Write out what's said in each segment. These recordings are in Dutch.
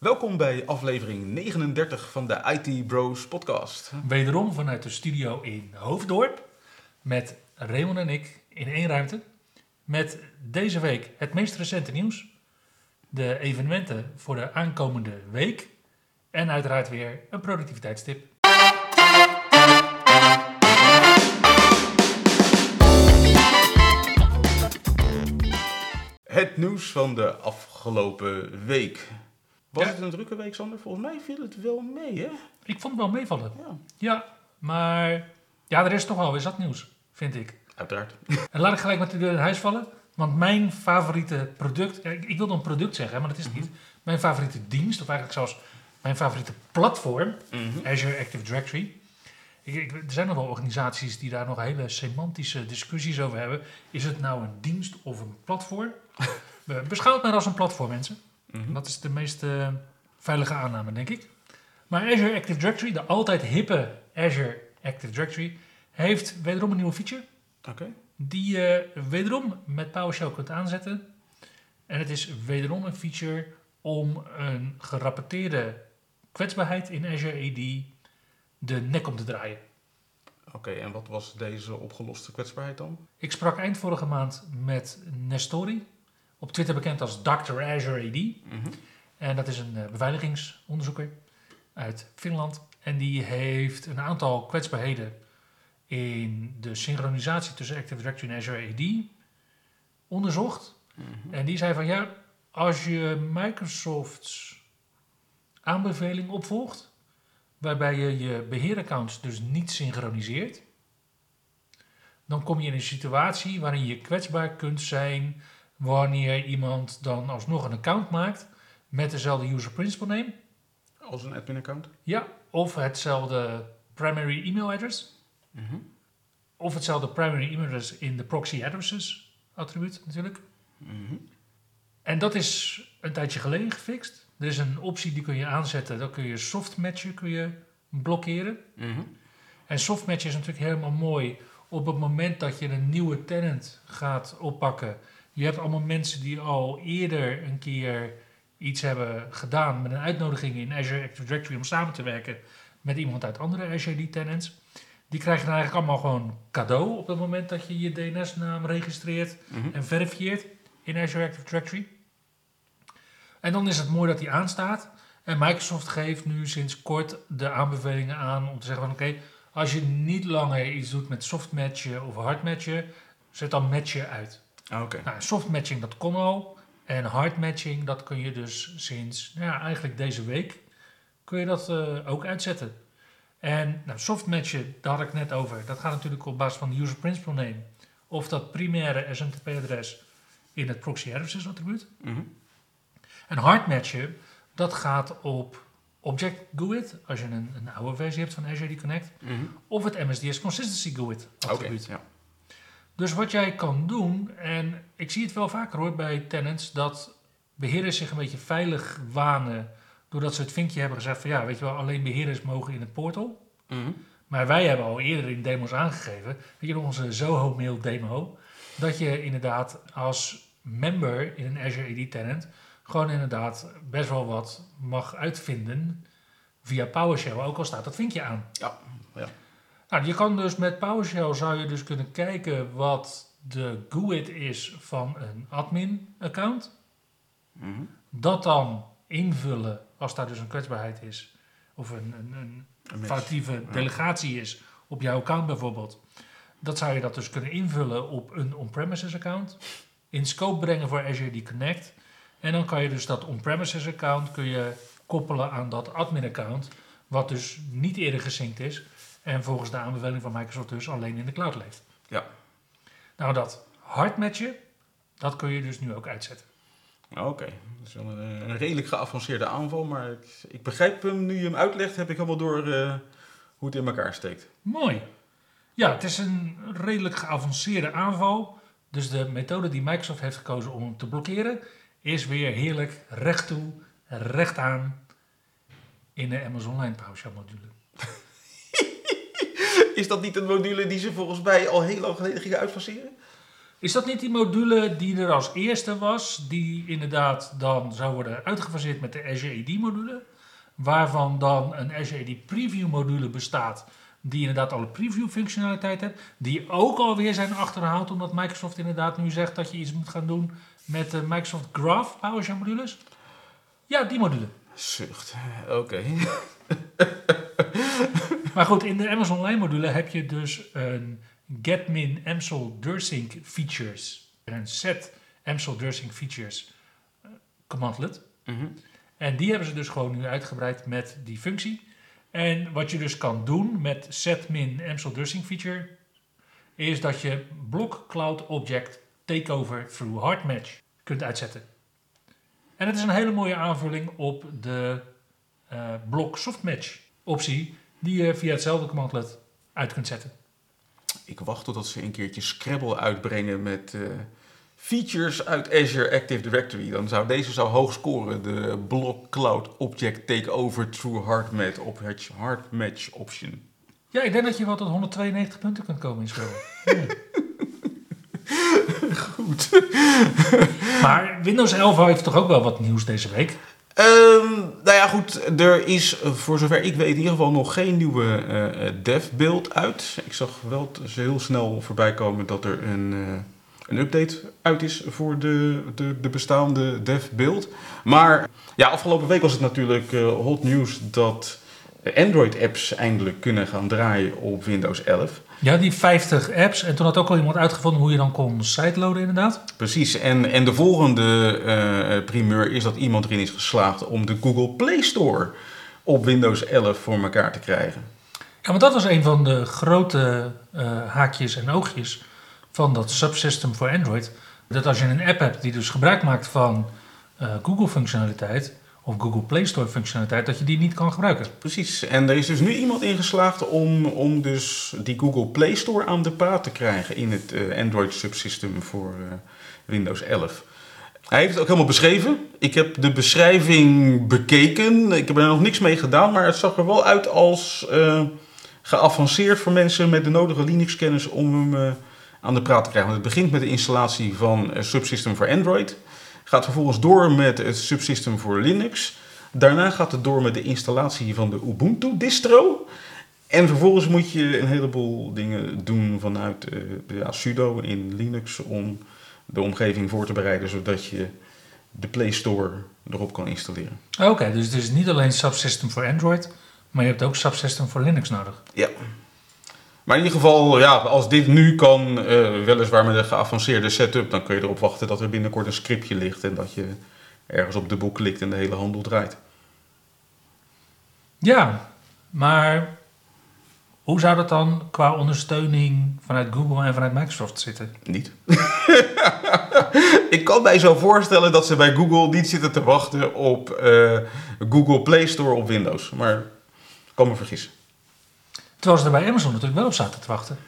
Welkom bij aflevering 39 van de IT Bros podcast. Wederom vanuit de studio in Hoofddorp. Met Raymond en ik in één ruimte. Met deze week het meest recente nieuws. De evenementen voor de aankomende week. En uiteraard weer een productiviteitstip. Het nieuws van de afgelopen week. Was Ja. het een drukke week, Sander? Volgens mij viel het wel mee, hè? Ik vond het wel meevallen. Ja, Ja, maar ja, er is toch wel weer zat nieuws, vind ik. uiteraard. En laat ik gelijk met de deur in huis vallen. Want mijn favoriete product, ja, ik, ik wil dan product zeggen, maar dat is het niet. Mijn favoriete dienst, of eigenlijk zelfs mijn favoriete platform, Mhm. Azure Active Directory. Ik, ik- er zijn nog wel organisaties die daar nog hele semantische discussies over hebben. Is het nou een dienst of een platform? Be- Beschouw het maar als een platform, mensen. Mhm. Dat is de meest eh, veilige aanname, denk ik. Maar Azure Active Directory, de altijd hippe Azure Active Directory, heeft wederom een nieuwe feature. Oké. Die je wederom met PowerShell kunt aanzetten. En het is wederom een feature om een gerapporteerde kwetsbaarheid in Azure AD de nek om te draaien. Oké, en wat was deze opgeloste kwetsbaarheid dan? Ik sprak eind vorige maand met Nestori, op Twitter bekend als Dr. Azure AD. Mhm. En dat is een eh, beveiligingsonderzoeker uit Finland. En die heeft een aantal kwetsbaarheden in de synchronisatie tussen Active Directory en Azure AD onderzocht. Mhm. En die zei van ja, als je Microsoft's aanbeveling opvolgt, waarbij je je beheeraccounts dus niet synchroniseert, dan kom je in een situatie waarin je kwetsbaar kunt zijn wanneer iemand dan alsnog een account maakt met dezelfde user principal name, Als een admin-account? ja, of hetzelfde primary email address, Mhm. of hetzelfde primary email address in de proxy addresses attribuut natuurlijk. Mhm. En dat is een tijdje geleden gefixt. Er is een optie die kun je aanzetten. Dan kun je softmatchen kun je blokkeren. Mhm. En softmatchen is natuurlijk helemaal mooi op het moment dat je een nieuwe tenant gaat oppakken. Je hebt allemaal mensen die al eerder een keer iets hebben gedaan met een uitnodiging in Azure Active Directory om samen te werken met iemand uit andere Azure tenants. Die krijgen dan eigenlijk allemaal gewoon cadeau op het moment dat je je DNS-naam registreert Mhm. en verifieert in Azure Active Directory. En dan is het mooi dat die aanstaat. En Microsoft geeft nu sinds kort de aanbevelingen aan om te zeggen van oké, als je niet langer iets doet met softmatchen of hardmatchen, zet dan matchen uit. Ah. Nou, softmatching dat kon al. En hardmatching dat kun je dus sinds nou ja, eigenlijk deze week kun je dat eh, ook uitzetten. En nou, softmatchen, daar had ik net over. Dat gaat natuurlijk op basis van de user principal name. Of dat primaire SMTP-adres in het proxy addresses attribuut. Mhm. En hardmatchen, dat gaat op Object GUID, als je een, een oude versie hebt van Azure Connect. Mhm. Of het MSDS Consistency GUID attribuut. ja. Dus wat jij kan doen, en ik zie het wel vaker hoor bij tenants, dat beheerders zich een beetje veilig wanen. Doordat ze het vinkje hebben gezegd van ja, weet je wel, alleen beheerders mogen in het portal. Mhm. Maar wij hebben al eerder in demos aangegeven, weet je onze Zoho Mail demo, dat je inderdaad als member in een Azure AD tenant gewoon inderdaad best wel wat mag uitvinden via PowerShell, ook al staat dat vinkje aan. Ja. Nou, je kan dus met PowerShell zou je dus kunnen kijken wat de GUID is van een admin account. Mhm. Dat dan invullen als daar dus een kwetsbaarheid is. Of een, een, een Een match. foutieve delegatie is op jouw account bijvoorbeeld. Dat zou je dat dus kunnen invullen op een on-premises account. In scope brengen voor Azure AD Connect. En dan kan je dus dat on-premises account kun je koppelen aan dat admin account. Wat dus niet eerder gesynct is. En volgens de aanbeveling van Microsoft dus alleen in de cloud leeft. Ja. Nou, dat hardmatchen, dat kun je dus nu ook uitzetten. Oké, dat is wel een, een redelijk geavanceerde aanval, maar ik, ik begrijp hem, nu je hem uitlegt, heb ik helemaal door eh, hoe het in elkaar steekt. Mooi. Ja, het is een redelijk geavanceerde aanval. Dus de methode die Microsoft heeft gekozen om hem te blokkeren, is weer heerlijk recht toe, recht aan in de Amazon Line PowerShell module. Is dat niet een module die ze volgens mij al heel lang geleden gingen uitfaseren? Is dat niet die module die er als eerste was, die inderdaad dan zou worden uitgefaseerd met de Azure AD module, waarvan dan een Azure AD Preview module bestaat, die inderdaad alle preview functionaliteit heeft, die ook alweer zijn achterhaald omdat Microsoft inderdaad nu zegt dat je iets moet gaan doen met de Microsoft Graph PowerShell modules? Ja, die module. Zucht. Oké. Maar goed, in de Amazon Line module heb je dus een getmin amsel dursync features en een set amsel dursync features eh, commandlet. Mhm. En die hebben ze dus gewoon nu uitgebreid met die functie. En wat je dus kan doen met set min amsel dursync feature is dat je block cloud object takeover through hard match kunt uitzetten. En het is een hele mooie aanvulling op de eh block softmatch optie die je via hetzelfde commandlet uit kunt zetten. Ik wacht totdat ze een keertje Scrabble uitbrengen met eh, features uit Azure Active Directory. Dan zou deze zou hoog scoren. De Block Cloud Object Takeover Through Hard Match, op het hard match option. Ja, ik denk dat je wel tot 192 punten kunt komen in Scrabble. Goed. maar Windows 11 heeft toch ook wel wat nieuws deze week? Ehm, nou ja, goed. Er is eh, voor zover ik weet in ieder geval nog geen nieuwe eh, eh, dev-beeld uit. Ik zag wel heel snel voorbij komen dat er een, een update uit is voor de, de, de bestaande dev-beeld. Maar ja, afgelopen week was het natuurlijk hot nieuws dat Android-apps eindelijk kunnen gaan draaien op Windows 11. Ja, die 50 apps. En toen had ook al iemand uitgevonden hoe je dan kon sideloaden inderdaad. Precies, en, en de volgende eh, primeur is dat iemand erin is geslaagd om de Google Play Store op Windows 11 voor elkaar te krijgen. Ja, want dat was een van de grote eh, haakjes en oogjes van dat subsystem voor Android. Dat als je een app hebt die dus gebruik maakt van eh, Google functionaliteit of Google Play Store functionaliteit, dat je die niet kan gebruiken. Precies, en er is dus nu iemand in geslaagd om, om dus die Google Play Store aan de praat te krijgen in het eh, Android subsystem voor eh, Windows 11. Hij heeft het ook helemaal beschreven. Ik heb de beschrijving bekeken. Ik heb er nog niks mee gedaan, maar het zag er wel uit als eh, geavanceerd voor mensen met de nodige Linux-kennis om hem aan de praat te krijgen. Want het begint met de installatie van subsystem voor Android. Gaat vervolgens door met het subsystem voor Linux. Daarna gaat het door met de installatie van de Ubuntu-distro. En vervolgens moet je een heleboel dingen doen vanuit ja, sudo in Linux om de omgeving voor te bereiden, zodat je de Play Store erop kan installeren. Oké, dus het is niet alleen subsystem voor Android, maar je hebt ook subsystem voor Linux nodig. Ja. Maar in ieder geval, ja, als dit nu kan, eh, weliswaar met een geavanceerde setup, dan kun je erop wachten dat er binnenkort een scriptje ligt en dat je ergens op de boek klikt en de hele handel draait. Ja, maar hoe zou dat dan qua ondersteuning vanuit Google en vanuit Microsoft zitten? Niet. ik kan mij zo voorstellen dat ze bij Google niet zitten te wachten op eh, Google Play Store op Windows. Maar ik kan me vergissen. Terwijl ze er bij Amazon natuurlijk wel op zaten te wachten.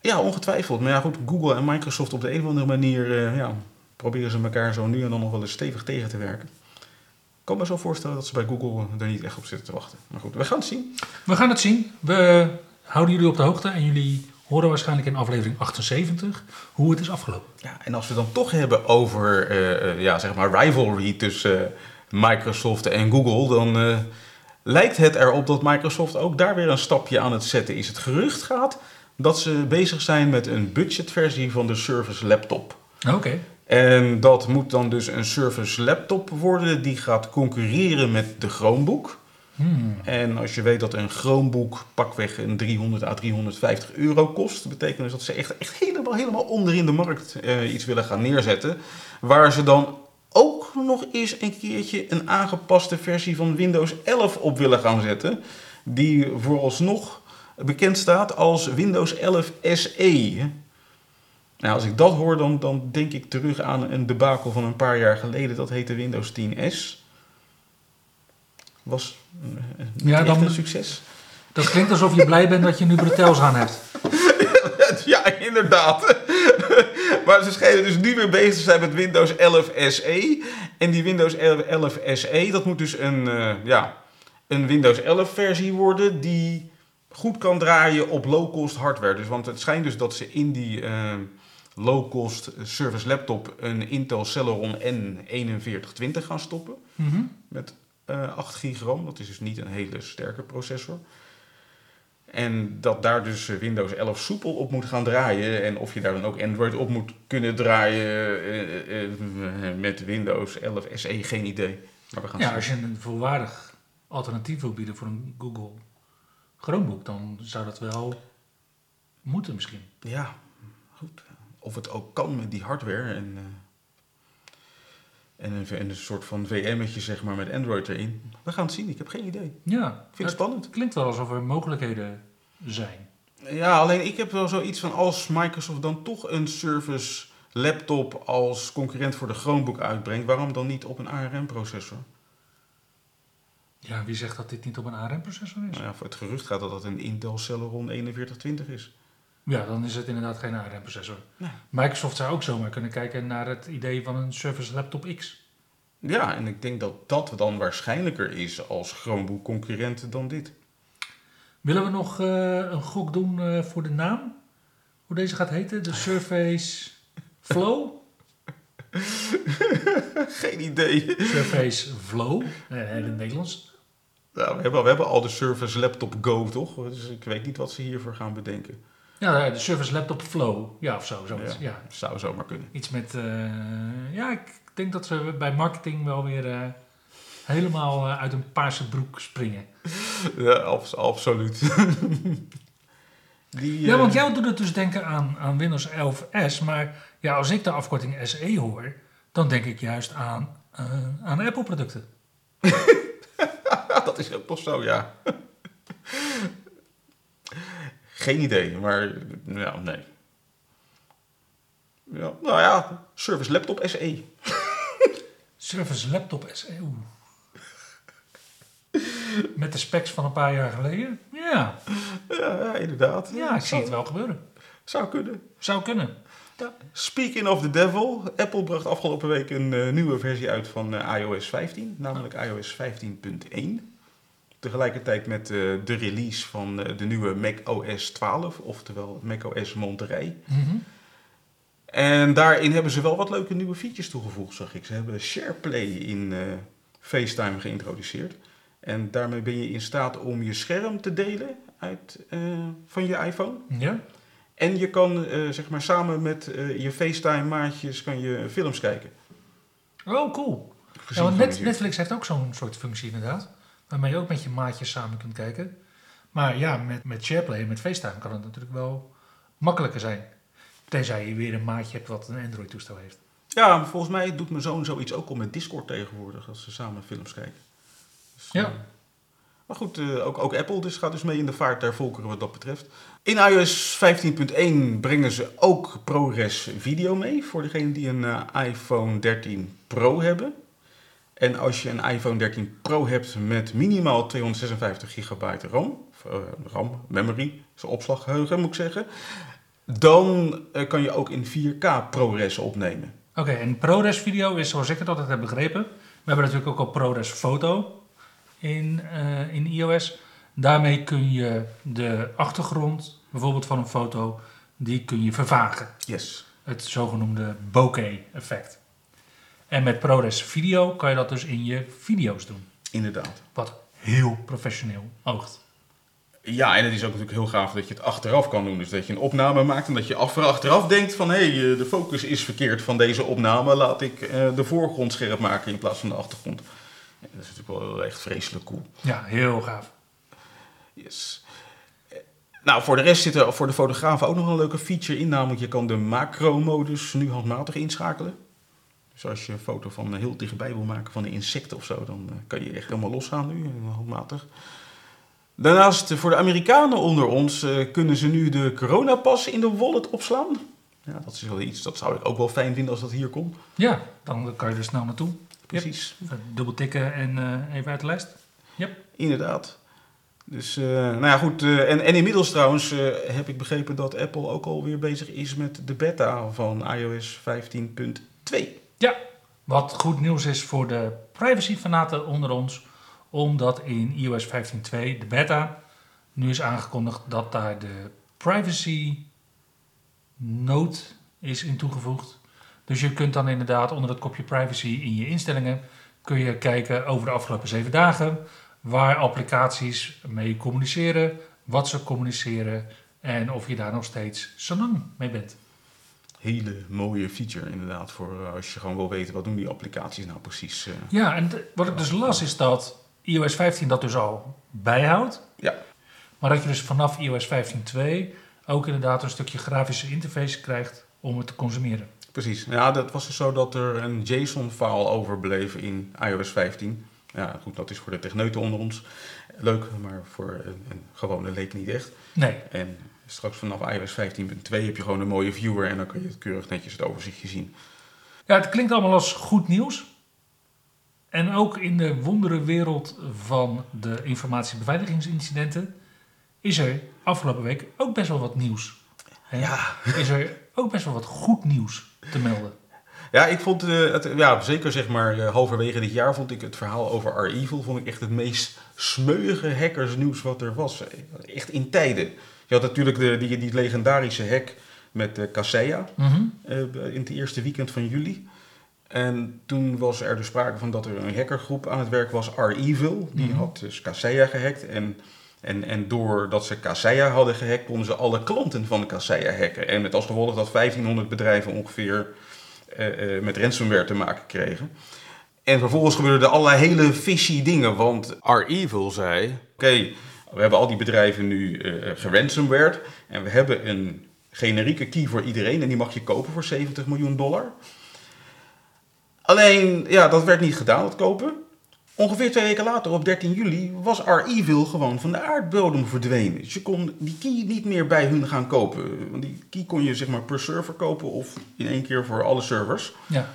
Ja, ongetwijfeld. Maar ja, goed, Google en Microsoft op de een of andere manier eh, ja, proberen ze elkaar zo nu en dan nog wel eens stevig tegen te werken. Ik kan me zo voorstellen dat ze bij Google er niet echt op zitten te wachten. Maar goed, we gaan het zien. We gaan het zien. We houden jullie op de hoogte en jullie horen waarschijnlijk in aflevering 78 hoe het is afgelopen. Ja, en als we het dan toch hebben over eh, eh, ja, zeg maar rivalry tussen Microsoft en Google, dan lijkt het erop dat Microsoft ook daar weer een stapje aan het zetten is. Het gerucht gaat dat ze bezig zijn met een budgetversie van de Surface Laptop. Oké. En dat moet dan dus een Surface Laptop worden die gaat concurreren met de Chromebook. Hmm. En als je weet dat een Chromebook pakweg een 300 à 350 euro kost, betekent dus dat ze echt, echt helemaal, helemaal onderin de markt eh, iets willen gaan neerzetten. Waar ze dan ook nog eens een keertje een aangepaste versie van Windows 11 op willen gaan zetten. Die vooralsnog bekend staat als Windows 11 SE. Nou, als ik dat hoor, dan, dan denk ik terug aan een debakel van een paar jaar geleden. Dat heette Windows 10S. Was niet Ja, dan- een succes. Dat klinkt alsof je blij bent dat je nu Bretels aan hebt. ja, inderdaad. Maar ze schijnen dus nu weer bezig te zijn met Windows 11 SE. En die Windows 11 SE, dat moet dus een, eh, ja, een Windows 11 versie worden die goed kan draaien op low-cost hardware. Dus, want het schijnt dus dat ze in die eh, low-cost service laptop een Intel Celeron N4120 gaan stoppen. Mhm. Met eh 8 gigram. Dat is dus niet een hele sterke processor. En dat daar dus Windows 11 soepel op moet gaan draaien. En of je daar dan ook Android op moet kunnen draaien eh, eh, eh, met Windows 11 SE, geen idee. Maar we gaan Ja, zien. als je een volwaardig alternatief wil bieden voor een Google Chromebook, dan zou dat wel moeten misschien. Ja, goed. Of het ook kan met die hardware en, en, een, en een soort van VM'tje zeg maar met Android erin. We gaan het zien, ik heb geen idee. Ik Ja, vind het spannend. klinkt wel alsof er mogelijkheden zijn. Ja, alleen ik heb wel zoiets van als Microsoft dan toch een service laptop als concurrent voor de Chromebook uitbrengt, waarom dan niet op een ARM-processor? Ja, wie zegt dat dit niet op een ARM-processor is? Nou ja, voor het gerucht gaat dat dat een Intel Celeron 4120 is. Ja, dan is het inderdaad geen ARM-processor. Nee. Microsoft zou ook zomaar kunnen kijken naar het idee van een Surface Laptop X. Ja, en ik denk dat dat dan waarschijnlijker is als Chromebook concurrent dan dit. Willen we nog eh, een gok doen eh, voor de naam? Hoe deze gaat heten? De Surface Flow? Geen idee. Surface Flow? Nee, in het Nederlands. Nou, we, hebben, we hebben al de Surface Laptop Go, toch? Dus ik weet niet wat ze hiervoor gaan bedenken. Ja, de Surface Laptop Flow. Ja, of zo. Zoiets. Ja. Zou zomaar kunnen. Iets met... eh, ja, ik denk dat ze bij marketing wel weer eh, helemaal eh, uit een paarse broek springen. Ja, abs- absoluut. Die, Ja, want jou doet het dus denken aan, aan Windows 11S. Maar ja, als ik de afkorting SE hoor, dan denk ik juist aan, aan Apple-producten. dat is ook toch zo, ja. Geen idee, maar ja, nee. Ja, nou ja, Service Laptop. SE. Surface Laptop SE. oeh. Met de specs van een paar jaar geleden. Ja, Ja, ja, inderdaad. ja ik zie het wel gebeuren. Zou kunnen. Zou kunnen. Ja. Speaking of the devil, Apple bracht afgelopen week een eh, nieuwe versie uit van eh, iOS 15, namelijk iOS 15.1. Tegelijkertijd met eh, de release van eh, de nieuwe macOS 12, oftewel macOS Monterey. Mhm. En daarin hebben ze wel wat leuke nieuwe features toegevoegd, zag ik. Ze hebben SharePlay in eh, FaceTime geïntroduceerd. En daarmee ben je in staat om je scherm te delen uit, van je iPhone. Ja? En je kan zeg maar samen met je FaceTime-maatjes kan je films kijken. Oh, cool. Ja, want. Netflix heeft ook zo'n soort functie inderdaad. Waarmee je ook met je maatjes samen kunt kijken. Maar ja, met, met SharePlay en met FaceTime kan het natuurlijk wel makkelijker zijn. Tenzij je weer een maatje hebt wat een Android-toestel heeft. Ja, maar volgens mij doet mijn zoon zoiets ook al met Discord tegenwoordig, als ze samen films kijken. Dus, Ja. eh, maar goed, eh, ook, ook Apple dus gaat dus mee in de vaart der volkeren wat dat betreft. In iOS 15.1 brengen ze ook ProRes video mee voor degenen die een eh, iPhone 13 Pro hebben. En als je een iPhone 13 Pro hebt met minimaal 256 gigabyte RAM, eh, RAM, memory, zijn opslaggeheugen moet ik zeggen, dan eh, kan je ook in 4K ProRes opnemen. Oké, en ProRes video is zoals ik het altijd heb begrepen. We hebben natuurlijk ook al ProRes foto in, eh, in iOS. Daarmee kun je de achtergrond, bijvoorbeeld van een foto, die kun je vervagen. Yes. Het zogenoemde bokeh-effect. En met ProRes video kan je dat dus in je video's doen. Inderdaad. Wat heel professioneel oogt. Ja, en het is ook natuurlijk heel gaaf dat je het achteraf kan doen. Dus dat je een opname maakt en dat je af- achteraf denkt van... hé, hey, eh, de focus is verkeerd van deze opname. Laat ik eh, de voorgrond scherp maken in plaats van de achtergrond. Ja, dat is natuurlijk wel echt vreselijk cool. Ja, heel gaaf. Yes. Nou, voor de rest zit er voor de fotografen ook nog een leuke feature in. Namelijk, je kan de macro-modus nu handmatig inschakelen. Dus als je een foto van eh, heel dichtbij wil maken van een insect of zo... dan eh, kan je echt helemaal losgaan nu, eh, handmatig. Daarnaast, eh, voor de Amerikanen onder ons... eh, kunnen ze nu de coronapas in de wallet opslaan. Ja, dat is wel iets, dat zou ik ook wel fijn vinden als dat hier komt. Ja, dan kan je er snel naartoe. Precies. Dubbel tikken en eh, even uit de lijst. Inderdaad. Dus, eh, nou ja, goed. eh, en, en inmiddels trouwens eh, heb ik begrepen dat Apple ook alweer bezig is met de beta van iOS 15.2. Wat goed nieuws is voor de privacy-fanaten onder ons, omdat in iOS 15.2, de beta, nu is aangekondigd dat daar de privacy note is in toegevoegd. Dus je kunt dan inderdaad onder het kopje privacy in je instellingen kun je kijken over de afgelopen zeven dagen waar applicaties mee communiceren, wat ze communiceren en of je daar nog steeds zo mee bent. Hele mooie feature inderdaad, voor eh, als je gewoon wil weten wat doen die applicaties nou precies. eh. Ja, en wat ik dus las is dat iOS 15 dat dus al bijhoudt. Ja. Maar dat je dus vanaf iOS 15.2 ook inderdaad een stukje grafische interface krijgt om het te consumeren. Precies. Ja, dat was dus zo dat er een JSON-file overbleef in iOS 15. Ja, goed, dat is voor de techneuten onder ons leuk, maar voor een, een gewone leek niet echt. Nee, En straks vanaf iOS 15.2 heb je gewoon een mooie viewer en dan kun je het keurig netjes het overzichtje zien. ja, het klinkt allemaal als goed nieuws. En ook in de wonderenwereld van de informatiebeveiligingsincidenten is er afgelopen week ook best wel wat nieuws. En Ja, is er ook best wel wat goed nieuws te melden. ja ik vond eh, het, ja, zeker zeg maar eh, halverwege dit jaar vond ik het verhaal over R-Evil vond ik echt het meest smeuïge hackersnieuws wat er was. Echt in tijden. Je had natuurlijk de, die, die legendarische hack met de Kaseya. Mhm. eh, in het eerste weekend van juli. En toen was er dus sprake van dat er een hackergroep aan het werk was, R-Evil. Die Mhm. had dus Kaseya gehackt. En, en, en doordat ze Kaseya hadden gehackt, konden ze alle klanten van Kaseya hacken. En met als gevolg dat 1500 bedrijven ongeveer eh, met ransomware te maken kregen. En vervolgens gebeurden er allerlei hele fishy dingen. Want R-Evil zei, oké, we hebben al die bedrijven nu geransomwared. En we hebben een generieke key voor iedereen en die mag je kopen voor 70 miljoen dollar. Alleen, ja, dat werd niet gedaan, dat kopen. Ongeveer twee weken later, op 13 juli, was R-Evil gewoon van de aardbodem verdwenen. Dus je kon die key niet meer bij hun gaan kopen. Want die key kon je zeg maar per server kopen of in één keer voor alle servers. Ja.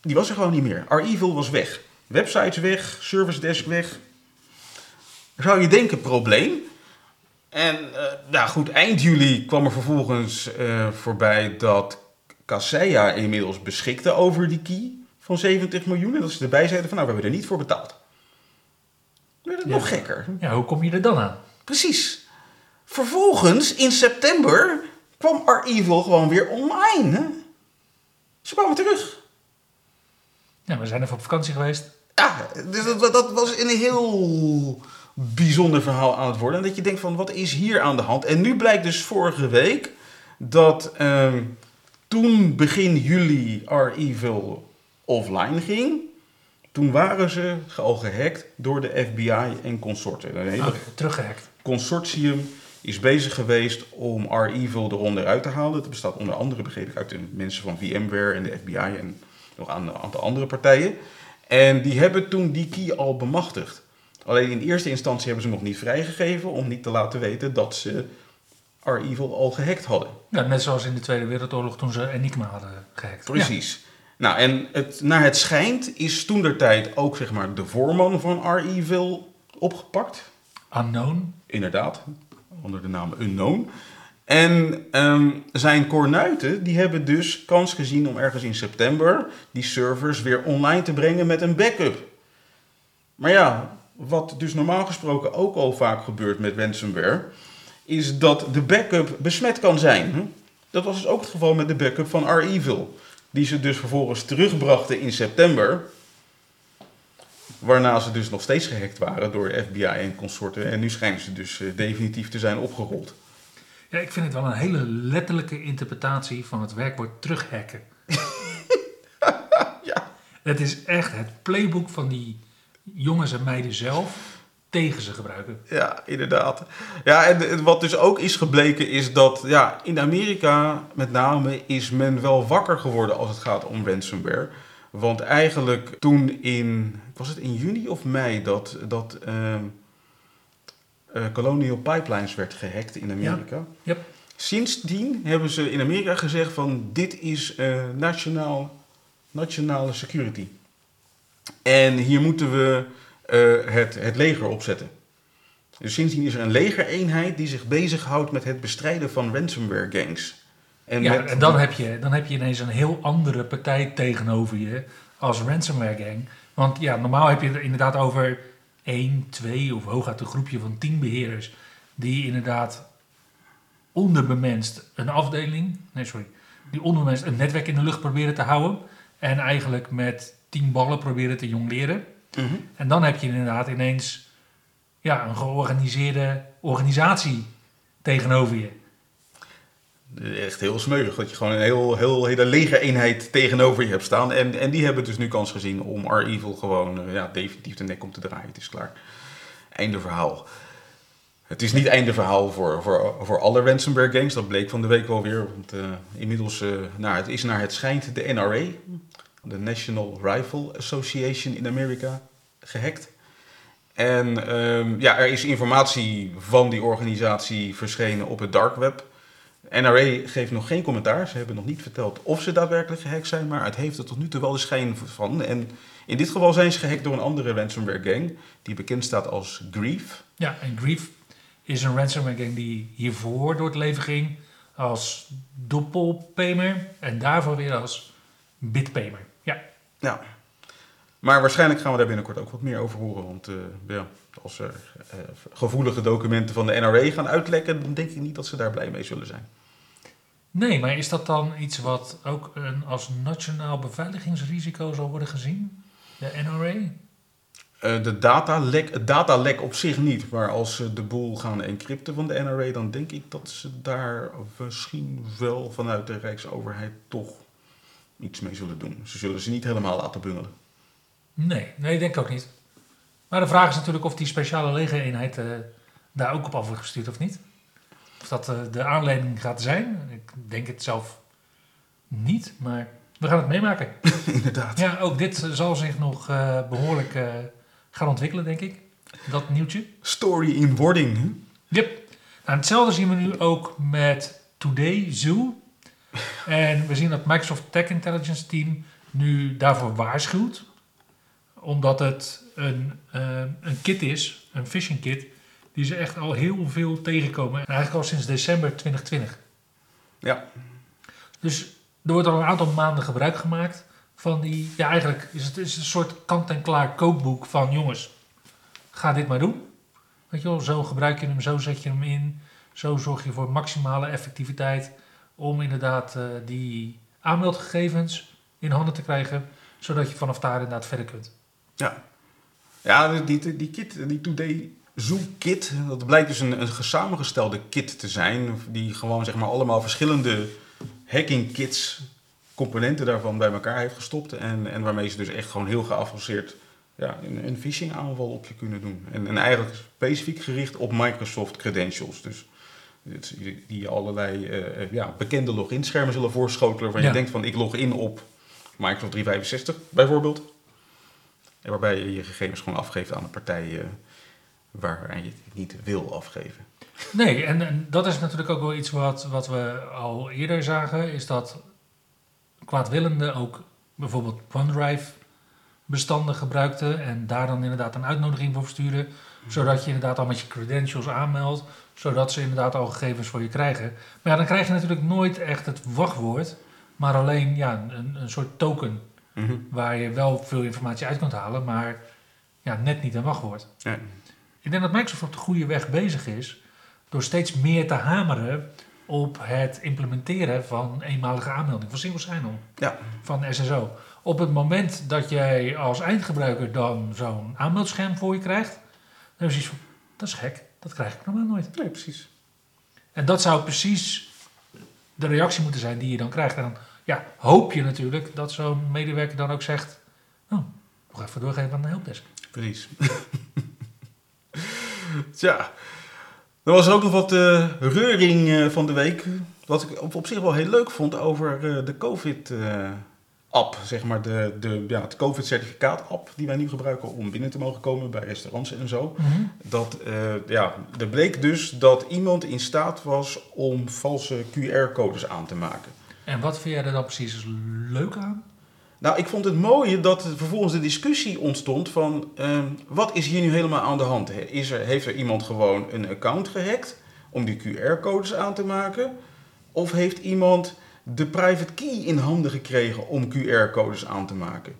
Die was er gewoon niet meer. R-Evil was weg. Websites weg, service desk weg. Zou je denken, probleem. En eh, nou goed, eind juli kwam er vervolgens eh, voorbij dat Kaseya inmiddels beschikte over die key van 70 miljoen. En dat ze erbij zeiden van nou, we hebben er niet voor betaald. Ja. nog gekker. ja, hoe kom je er dan aan? Precies. Vervolgens, in september, kwam R-Evil gewoon weer online. Hè? Ze kwamen terug. Ja, we zijn even op vakantie geweest. Ja, dus dat, dat was een heel bijzonder verhaal aan het worden. En dat je denkt van, wat is hier aan de hand? En nu blijkt dus vorige week dat ehm, toen begin juli R-Evil offline ging... toen waren ze al gehackt door de FBI en consorten. Een hele Oh, teruggehackt. consortium is bezig geweest om R-Evil eronder uit te halen. Dat bestaat onder andere, begreep ik, uit de mensen van VMware en de FBI en nog een aantal andere partijen. En die hebben toen die key al bemachtigd. Alleen in eerste instantie hebben ze hem nog niet vrijgegeven om niet te laten weten dat ze R-Evil al gehackt hadden. Ja, net zoals in de Tweede Wereldoorlog toen ze Enigma hadden gehackt. Precies. Nou, en het, naar het schijnt is toen der tijd ook zeg maar, de voorman van R-Evil opgepakt. Ja. Unknown. Inderdaad, onder de naam Unknown. En ehm, zijn kornuiten die hebben dus kans gezien om ergens in september die servers weer online te brengen met een backup. Maar ja, wat dus normaal gesproken ook al vaak gebeurt met ransomware, is dat de backup besmet kan zijn. hè? Dat was dus ook het geval met de backup van R-Evil. Die ze dus vervolgens terugbrachten in september. Waarna ze dus nog steeds gehackt waren door FBI en consorten. En nu schijnen ze dus eh, definitief te zijn opgerold. Ja, ik vind het wel een hele letterlijke interpretatie van het werkwoord terughacken. Ja. Het is echt het playbook van die jongens en meiden zelf tegen ze gebruiken. Ja, inderdaad. Ja, en wat dus ook is gebleken is dat ja, in Amerika met name is men wel wakker geworden als het gaat om ransomware. Want eigenlijk toen in, was het in juni of mei dat, dat eh, Colonial Pipelines werd gehackt in Amerika. Yep. Sindsdien hebben ze in Amerika gezegd van dit is eh, nationaal, nationale security. En hier moeten we eh, het, het leger opzetten. Dus sindsdien is er een legereenheid die zich bezighoudt met het bestrijden van ransomware gangs. En, ja, en dan, heb je, dan heb je ineens een heel andere partij tegenover je als ransomware gang. Want ja, normaal heb je het inderdaad over één, twee of hooguit een groepje van tien beheerders die inderdaad onderbemenst een afdeling, nee sorry, die onderbemenst een netwerk in de lucht proberen te houden en eigenlijk met tien ballen proberen te jongleren. Mhm. En dan heb je inderdaad ineens ja, een georganiseerde organisatie tegenover je. Echt heel smeuig dat je gewoon een heel, heel hele lege eenheid tegenover je hebt staan. En, en die hebben dus nu kans gezien om R-Evil gewoon uh, ja, definitief de nek om te draaien. Het is klaar. Einde verhaal. Het is niet einde verhaal voor, voor, voor alle ransomware gangs. Dat bleek van de week wel weer. Want uh, inmiddels, uh, nou, het is naar het schijnt de NRA, de National Rifle Association in Amerika, gehackt. En um, ja, er is informatie van die organisatie verschenen op het dark web. NRA geeft nog geen commentaar. Ze hebben nog niet verteld of ze daadwerkelijk gehackt zijn, maar het heeft er tot nu toe wel de schijn van. En in dit geval zijn ze gehackt door een andere ransomware gang, die bekend staat als Grief. Ja, en Grief is een ransomware gang die hiervoor door het leven ging als doppelpaymer en daarvoor weer als bitpaymer. Ja. Maar waarschijnlijk gaan we daar binnenkort ook wat meer over horen. Want uh, ja, als er uh, gevoelige documenten van de NRA gaan uitlekken, dan denk ik niet dat ze daar blij mee zullen zijn. Nee, maar is dat dan iets wat ook een, als nationaal beveiligingsrisico zal worden gezien? De NRA? Uh, de datalek, het datalek op zich niet, maar als ze de boel gaan encrypten van de NRA, dan denk ik dat ze daar misschien wel vanuit de Rijksoverheid toch iets mee zullen doen. Ze zullen ze niet helemaal laten bungelen. Nee, nee, ik denk ook niet. Maar de vraag is natuurlijk of die speciale legereenheid uh, daar ook op af wordt gestuurd of niet. Of dat uh, de aanleiding gaat zijn. Ik denk het zelf niet, maar we gaan het meemaken. Inderdaad. Ja, ook dit zal zich nog uh, behoorlijk gaan ontwikkelen, denk ik. Dat nieuwtje. Story in wording. Hè? Yep. Nou, hetzelfde zien we nu ook met Today Zoo. En we zien dat Microsoft Tech Intelligence Team nu daarvoor waarschuwt omdat het een, uh, een kit is, een phishing kit, die ze echt al heel veel tegenkomen. En eigenlijk al sinds december 2020. Ja. Dus er wordt al een aantal maanden gebruik gemaakt van die... Ja, eigenlijk is het is een soort kant-en-klaar kookboek van... jongens, ga dit maar doen. Weet je wel, zo gebruik je hem, zo zet je hem in. Zo zorg je voor maximale effectiviteit... om inderdaad uh, die aanmeldgegevens in handen te krijgen... zodat je vanaf daar inderdaad verder kunt. Ja, ja die, die kit, die Today Zoo kit, dat blijkt dus een, een samengestelde kit te zijn. Die gewoon zeg maar allemaal verschillende hacking kits, componenten daarvan bij elkaar heeft gestopt. En, en waarmee ze dus echt gewoon heel geavanceerd ja, een, een phishing aanval op je kunnen doen. En, en eigenlijk specifiek gericht op Microsoft credentials. Dus die allerlei uh, ja, bekende loginschermen zullen voorschotelen. Waarvan je denkt van ik log in op Microsoft 365 bijvoorbeeld. En waarbij je je gegevens gewoon afgeeft aan een partij uh, waar je het niet wil afgeven. Nee, en, en, dat is natuurlijk ook wel iets wat, wat we al eerder zagen, is dat kwaadwillenden ook bijvoorbeeld OneDrive bestanden gebruikten en daar dan inderdaad een uitnodiging voor versturen, zodat je inderdaad al met je credentials aanmeldt, zodat ze inderdaad al gegevens voor je krijgen. Maar ja, dan krijg je natuurlijk nooit echt het wachtwoord, maar alleen ja, een, een soort token Mhm. Waar je wel veel informatie uit kunt halen, maar ja, net niet een wachtwoord. Ja. Ik denk dat Microsoft op de goede weg bezig is door steeds meer te hameren op het implementeren van eenmalige aanmelding van single sign-on ja. van SSO. Op het moment dat jij als eindgebruiker dan zo'n aanmeldscherm voor je krijgt, dan je zoiets van, dat is gek, dat krijg ik normaal nooit. Nee, precies. En dat zou precies de reactie moeten zijn die je dan krijgt. En dan ja, hoop je natuurlijk dat zo'n medewerker dan ook zegt... Oh, nog even doorgeven aan de helpdesk. Precies. Tja, er was ook nog wat uh, reuring uh, van de week. Wat ik op, op, zich wel heel leuk vond over uh, de COVID-app. zeg maar de, de, ja, het COVID-certificaat-app die wij nu gebruiken om binnen te mogen komen bij restaurants en zo. Mm -hmm. Dat, ja, er bleek dus dat iemand in staat was om valse QR-codes aan te maken. En wat vind jij er dan precies leuk aan? Nou, ik vond het mooie dat er vervolgens de discussie ontstond van ehm, wat is hier nu helemaal aan de hand? Is er, heeft er iemand gewoon een account gehackt om die QR-codes aan te maken? Of heeft iemand de private key in handen gekregen om QR-codes aan te maken?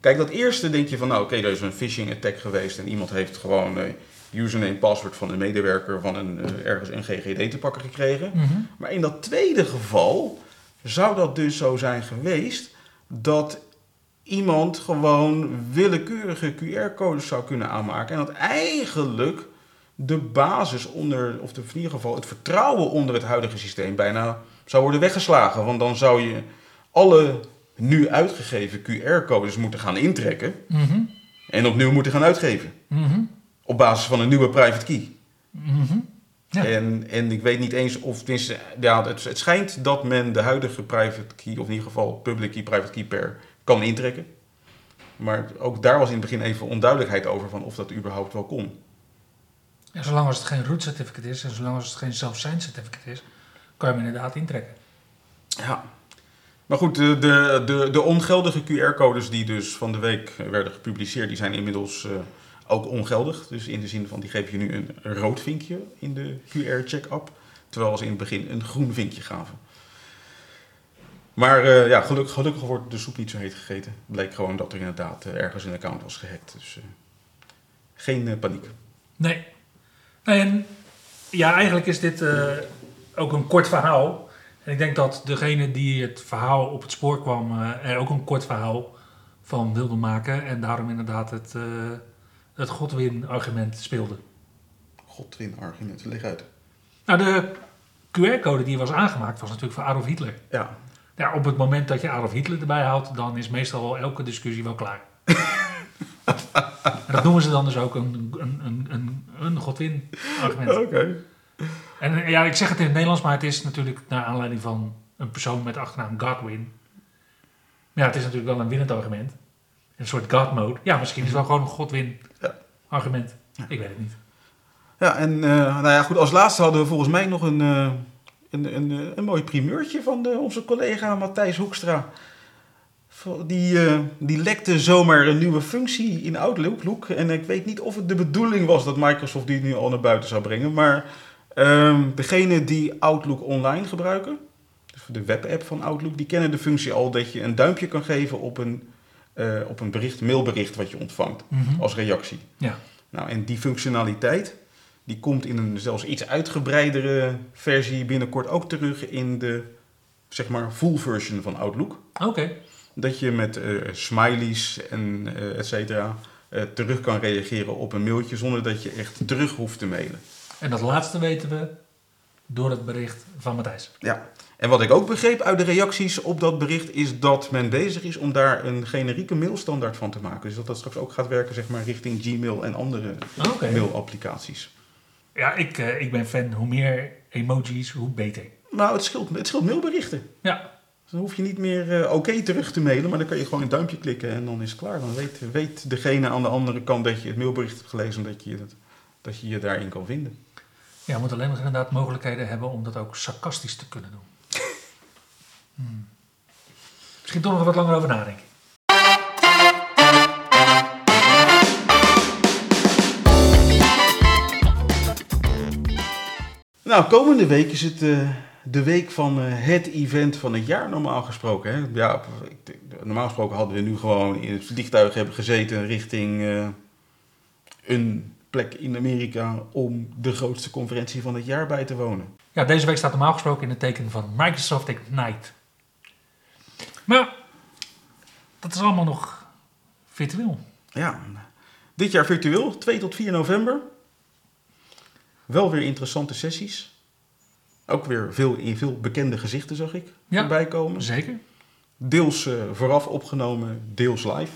Kijk, dat eerste denk je van, nou oké, er is een phishing attack geweest en iemand heeft gewoon eh username, password van een medewerker van een, eh, ergens een GGD te pakken gekregen. Mhm. Maar in dat tweede geval zou dat dus zo zijn geweest dat iemand gewoon willekeurige QR-codes zou kunnen aanmaken. En dat eigenlijk de basis onder, of in ieder geval het vertrouwen onder het huidige systeem bijna zou worden weggeslagen. Want dan zou je alle nu uitgegeven QR-codes moeten gaan intrekken Mhm. en opnieuw moeten gaan uitgeven. Mhm. Op basis van een nieuwe private key. Mhm. Ja. En, en ik weet niet eens of, tenminste, ja, het, het schijnt dat men de huidige private key, of in ieder geval public key, private key pair, kan intrekken. Maar ook daar was in het begin even onduidelijkheid over van of dat überhaupt wel kon. Ja, zolang als het geen root certificate is en zolang als het geen self-signed certificate is, kan je hem inderdaad intrekken. Ja. Maar goed, de, de, de, de ongeldige QR-codes die dus van de week werden gepubliceerd, die zijn inmiddels eh, ook ongeldig. Dus in de zin van, die geven je nu een rood vinkje in de QR-check-app. Terwijl ze in het begin een groen vinkje gaven. Maar eh, ja, gelukkig, gelukkig wordt de soep niet zo heet gegeten. Bleek gewoon dat er inderdaad eh, ergens een account was gehackt. Dus geen paniek. Nee. nee en, ja, eigenlijk is dit ook een kort verhaal. En ik denk dat degene die het verhaal op het spoor kwam, eh, er ook een kort verhaal van wilde maken. En daarom inderdaad het, eh, het Godwin-argument speelde. Godwin argumenten, leg uit. Nou, de QR-code die was aangemaakt was natuurlijk voor Adolf Hitler. Ja, Ja, op het moment dat je Adolf Hitler erbij haalt, dan is meestal wel elke discussie wel klaar. en dat noemen ze dan dus ook een, een, een, een, een Godwin-argument. oké. En eh, ja, ik zeg het in het Nederlands, maar het is natuurlijk naar aanleiding van een persoon met achternaam Godwin. Ja, het is natuurlijk wel een winnend argument. Een soort God mode. Ja, misschien is het wel gewoon een Godwin Ja. argument. Ik weet het niet. Ja, en eh, nou ja, goed, als laatste hadden we volgens mij nog een, eh, een, een, een mooi primeurtje van de, onze collega Matthijs Hoekstra. Die, die lekte zomaar een nieuwe functie in Outlook. En ik weet niet of het de bedoeling was dat Microsoft die nu al naar buiten zou brengen. Maar ehm degene die Outlook online gebruiken, dus de webapp van Outlook, die kennen de functie al dat je een duimpje kan geven op een, eh, op een bericht, mailbericht wat je ontvangt Mhm. als reactie. Ja. Nou, en die functionaliteit, die komt in een zelfs iets uitgebreidere versie binnenkort ook terug in de, zeg maar, full version van Outlook. Oké. Dat je met eh, smileys en eh et cetera terug kan reageren op een mailtje zonder dat je echt terug hoeft te mailen. En dat laatste weten we door het bericht van Matthijs. Ja. En wat ik ook begreep uit de reacties op dat bericht is dat men bezig is om daar een generieke mailstandaard van te maken. Dus dat dat straks ook gaat werken zeg maar, richting Gmail en andere Oké. mailapplicaties. Ja, ik, eh, ik ben fan. Hoe meer emojis, hoe beter. Nou, het scheelt, het scheelt mailberichten. Ja, Dan hoef je niet meer eh, oké terug te mailen, maar dan kan je gewoon een duimpje klikken en dan is het klaar. Dan weet, weet degene aan de andere kant dat je het mailbericht hebt gelezen en dat je, het, dat je je daarin kan vinden. Ja we moeten alleen nog inderdaad mogelijkheden hebben om dat ook sarcastisch te kunnen doen. Hmm. Misschien toch nog wat langer over nadenken. Nou, komende week is het eh, de week van eh, het event van het jaar normaal gesproken. Hè? Ja, ik- normaal gesproken hadden we nu gewoon in het vliegtuig hebben gezeten richting eh, een plek in Amerika om de grootste conferentie van het jaar bij te wonen. Ja, deze week staat normaal gesproken in het teken van Microsoft Ignite. Maar dat is allemaal nog virtueel. Ja, dit jaar virtueel, 2 tot 4 november. Wel weer interessante sessies. Ook weer veel, in veel bekende gezichten zag ik Ja. voorbij komen. Zeker. Deels eh, vooraf opgenomen, deels live.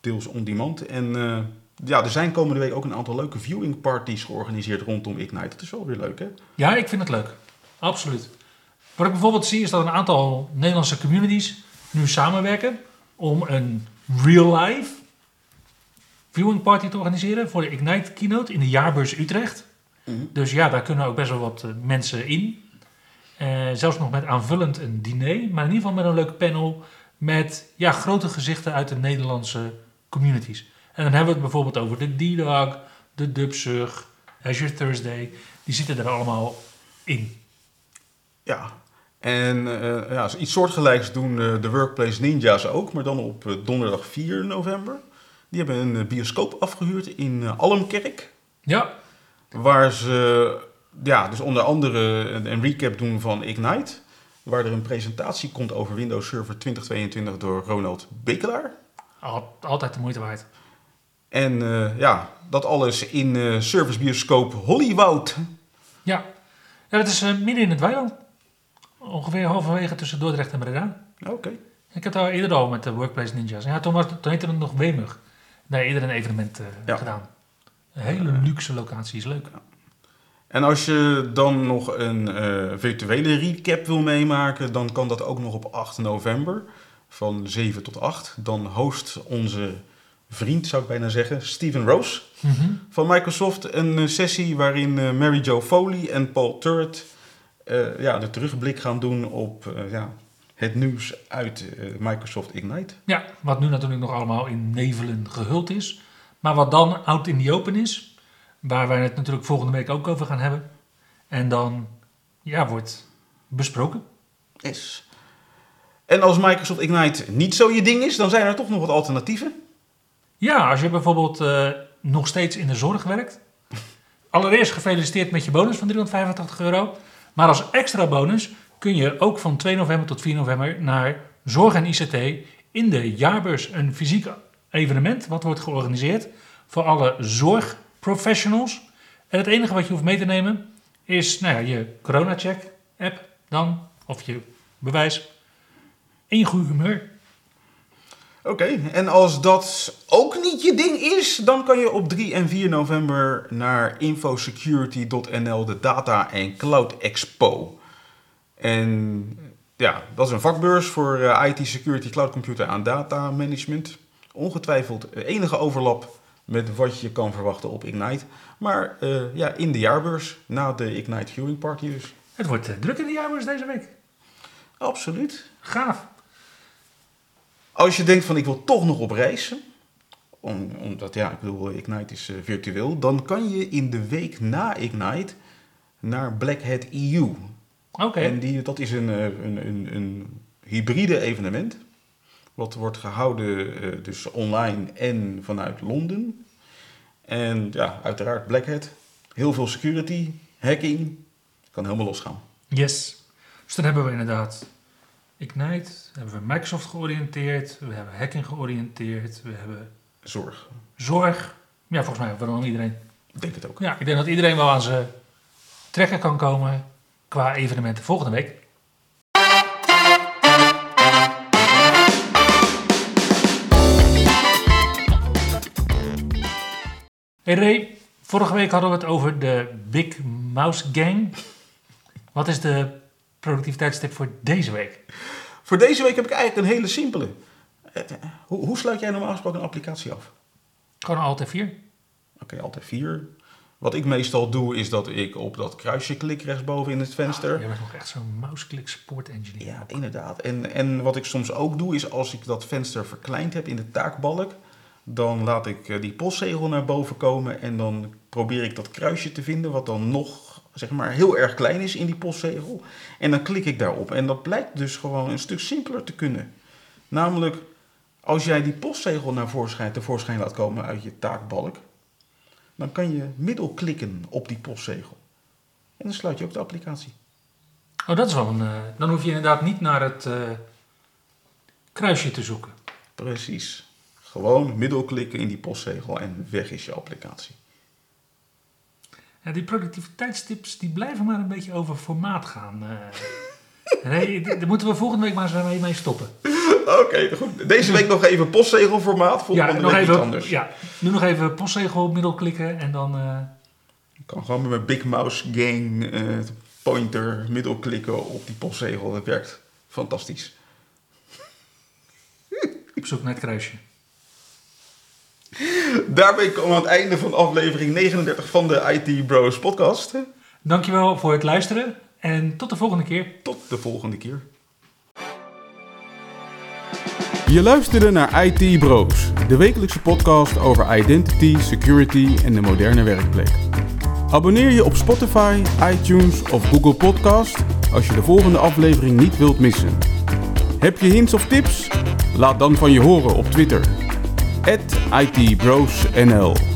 Deels on demand. En eh, ja, er zijn komende week ook een aantal leuke viewing parties georganiseerd rondom Ignite. Dat is wel weer leuk, hè? Ja, ik vind het leuk. Absoluut. Wat ik bijvoorbeeld zie is dat een aantal Nederlandse communities nu samenwerken om een real-life viewing party te organiseren voor de Ignite keynote in de jaarbeurs Utrecht. Dus ja, daar kunnen ook best wel wat eh, mensen in. Eh, zelfs nog met aanvullend een diner, maar in ieder geval met een leuk panel met ja, grote gezichten uit de Nederlandse communities. En dan hebben we het bijvoorbeeld over de D-Dog, de Dubsug, Azure Thursday. Die zitten er allemaal in. Ja, en uh, ja, iets soortgelijks doen uh, de Workplace Ninjas ook, maar dan op uh, donderdag 4 november. Die hebben een bioscoop afgehuurd in Almkerk. Ja. Waar ze ja, dus onder andere een, een, recap doen van Ignite. Waar er een presentatie komt over Windows Server 2022 door Ronald Bekelaar. Altijd de moeite waard. En ja, dat alles in servicebioscoop Hollywood. Ja, ja dat is midden in het weiland. Ongeveer halverwege tussen Dordrecht en Breda. Oké. Ik heb daar eerder al met de Workplace Ninjas. Ja, toen, was, toen heette het nog Wemug. Daar eerder een evenement uh, gedaan. Een hele luxe locatie, is leuk. En als je dan nog een virtuele recap wil meemaken, dan kan dat ook nog op 8 november van 7 tot 8. Dan host onze vriend, zou ik bijna zeggen, Steven Rose mm -hmm. van Microsoft een sessie waarin uh, Mary Jo Foley en Paul Turret uh, ja, de terugblik gaan doen op uh, ja, het nieuws uit uh, Microsoft Ignite. Ja, wat nu natuurlijk nog allemaal in nevelen gehuld is. Maar wat dan out in the open is, waar wij het natuurlijk volgende week ook over gaan hebben. En dan ja, wordt besproken. Is. En als Microsoft Ignite niet zo je ding is, dan zijn er toch nog wat alternatieven. Ja, als je bijvoorbeeld nog steeds in de zorg werkt. Allereerst gefeliciteerd met je bonus van 385 euro. Maar als extra bonus kun je ook van 2 november tot 4 november naar Zorg en ICT in de jaarbeurs. Een fysiek evenement wat wordt georganiseerd voor alle zorgprofessionals. En het enige wat je hoeft mee te nemen is nou ja, je corona-check app dan, of je bewijs. En je goede humeur. Oké, en als dat ook niet je ding is, dan kan je op 3 en 4 november naar infosecurity.nl, de Data en Cloud Expo. En ja, dat is een vakbeurs voor uh, IT Security, Cloud Computer en Data Management. Ongetwijfeld enige overlap met wat je kan verwachten op Ignite. Maar uh, ja, in de jaarbeurs, na de Ignite Viewing Party dus. Het wordt uh, druk in de jaarbeurs deze week. Absoluut. Gaaf. Als je denkt van ik wil toch nog op reis, om, omdat ja, ik bedoel, Ignite is uh, virtueel, dan kan je in de week na Ignite naar Black Hat EU. Oké. Okay. En die, dat is een, een, een, een, hybride evenement. Wat wordt gehouden uh, dus online en vanuit Londen. En ja, uiteraard Black Hat. Heel veel security, hacking. Kan helemaal losgaan. Yes. Dus dan hebben we inderdaad Ignite, hebben we Microsoft georiënteerd, we hebben hacking georiënteerd, we hebben zorg. Zorg. Ja, volgens mij hebben we dan iedereen. Ik denk het ook. Ja, ik denk dat iedereen wel aan zijn trekken kan komen qua evenementen volgende week. Hey Ray, vorige week hadden we het over de Big Mouse Gang. Wat is de productiviteitstip voor deze week? Voor deze week heb ik eigenlijk een hele simpele. Hoe, hoe sluit jij normaal gesproken een applicatie af? Gewoon Alt F4. Oké, okay, Alt F4. Wat ik meestal doe, is dat ik op dat kruisje klik rechtsboven in het venster. Oh, jij bent nog echt zo'n mouseklik support engineer. Ja, inderdaad. En, en wat ik soms ook doe, is als ik dat venster verkleind heb in de taakbalk, dan laat ik die postzegel naar boven komen en dan probeer ik dat kruisje te vinden, wat dan nog zeg maar heel erg klein is in die postzegel. En dan klik ik daarop. En dat blijkt dus gewoon een stuk simpeler te kunnen. Namelijk, als jij die postzegel naar voorschijn, tevoorschijn laat komen uit je taakbalk, dan kan je middelklikken op die postzegel. En dan sluit je ook de applicatie. Oh, dat is wel een. Uh, dan hoef je inderdaad niet naar het uh, kruisje te zoeken. Precies. Gewoon middelklikken in die postzegel en weg is je applicatie. Ja, die productiviteitstips die blijven maar een beetje over formaat gaan. Uh, nee, daar moeten we volgende week maar eens mee stoppen. Oké, okay, goed. Deze week nog even postzegelformaat. Volgende ja, nog week even, iets anders. Ja, nu nog even postzegel middelklikken en dan... Uh... Ik kan gewoon met mijn Big Mouse Gang uh, pointer middelklikken op die postzegel. Dat werkt fantastisch. Op zoek naar het kruisje. Daarbij komen we aan het einde van aflevering 39 van de IT Bros podcast. Dankjewel voor het luisteren en tot de volgende keer. Tot de volgende keer. Je luisterde naar IT Bros, de wekelijkse podcast over identity, security en de moderne werkplek. Abonneer je op Spotify, iTunes of Google Podcast als je de volgende aflevering niet wilt missen. Heb je hints of tips? Laat dan van je horen op Twitter. @itbrosnl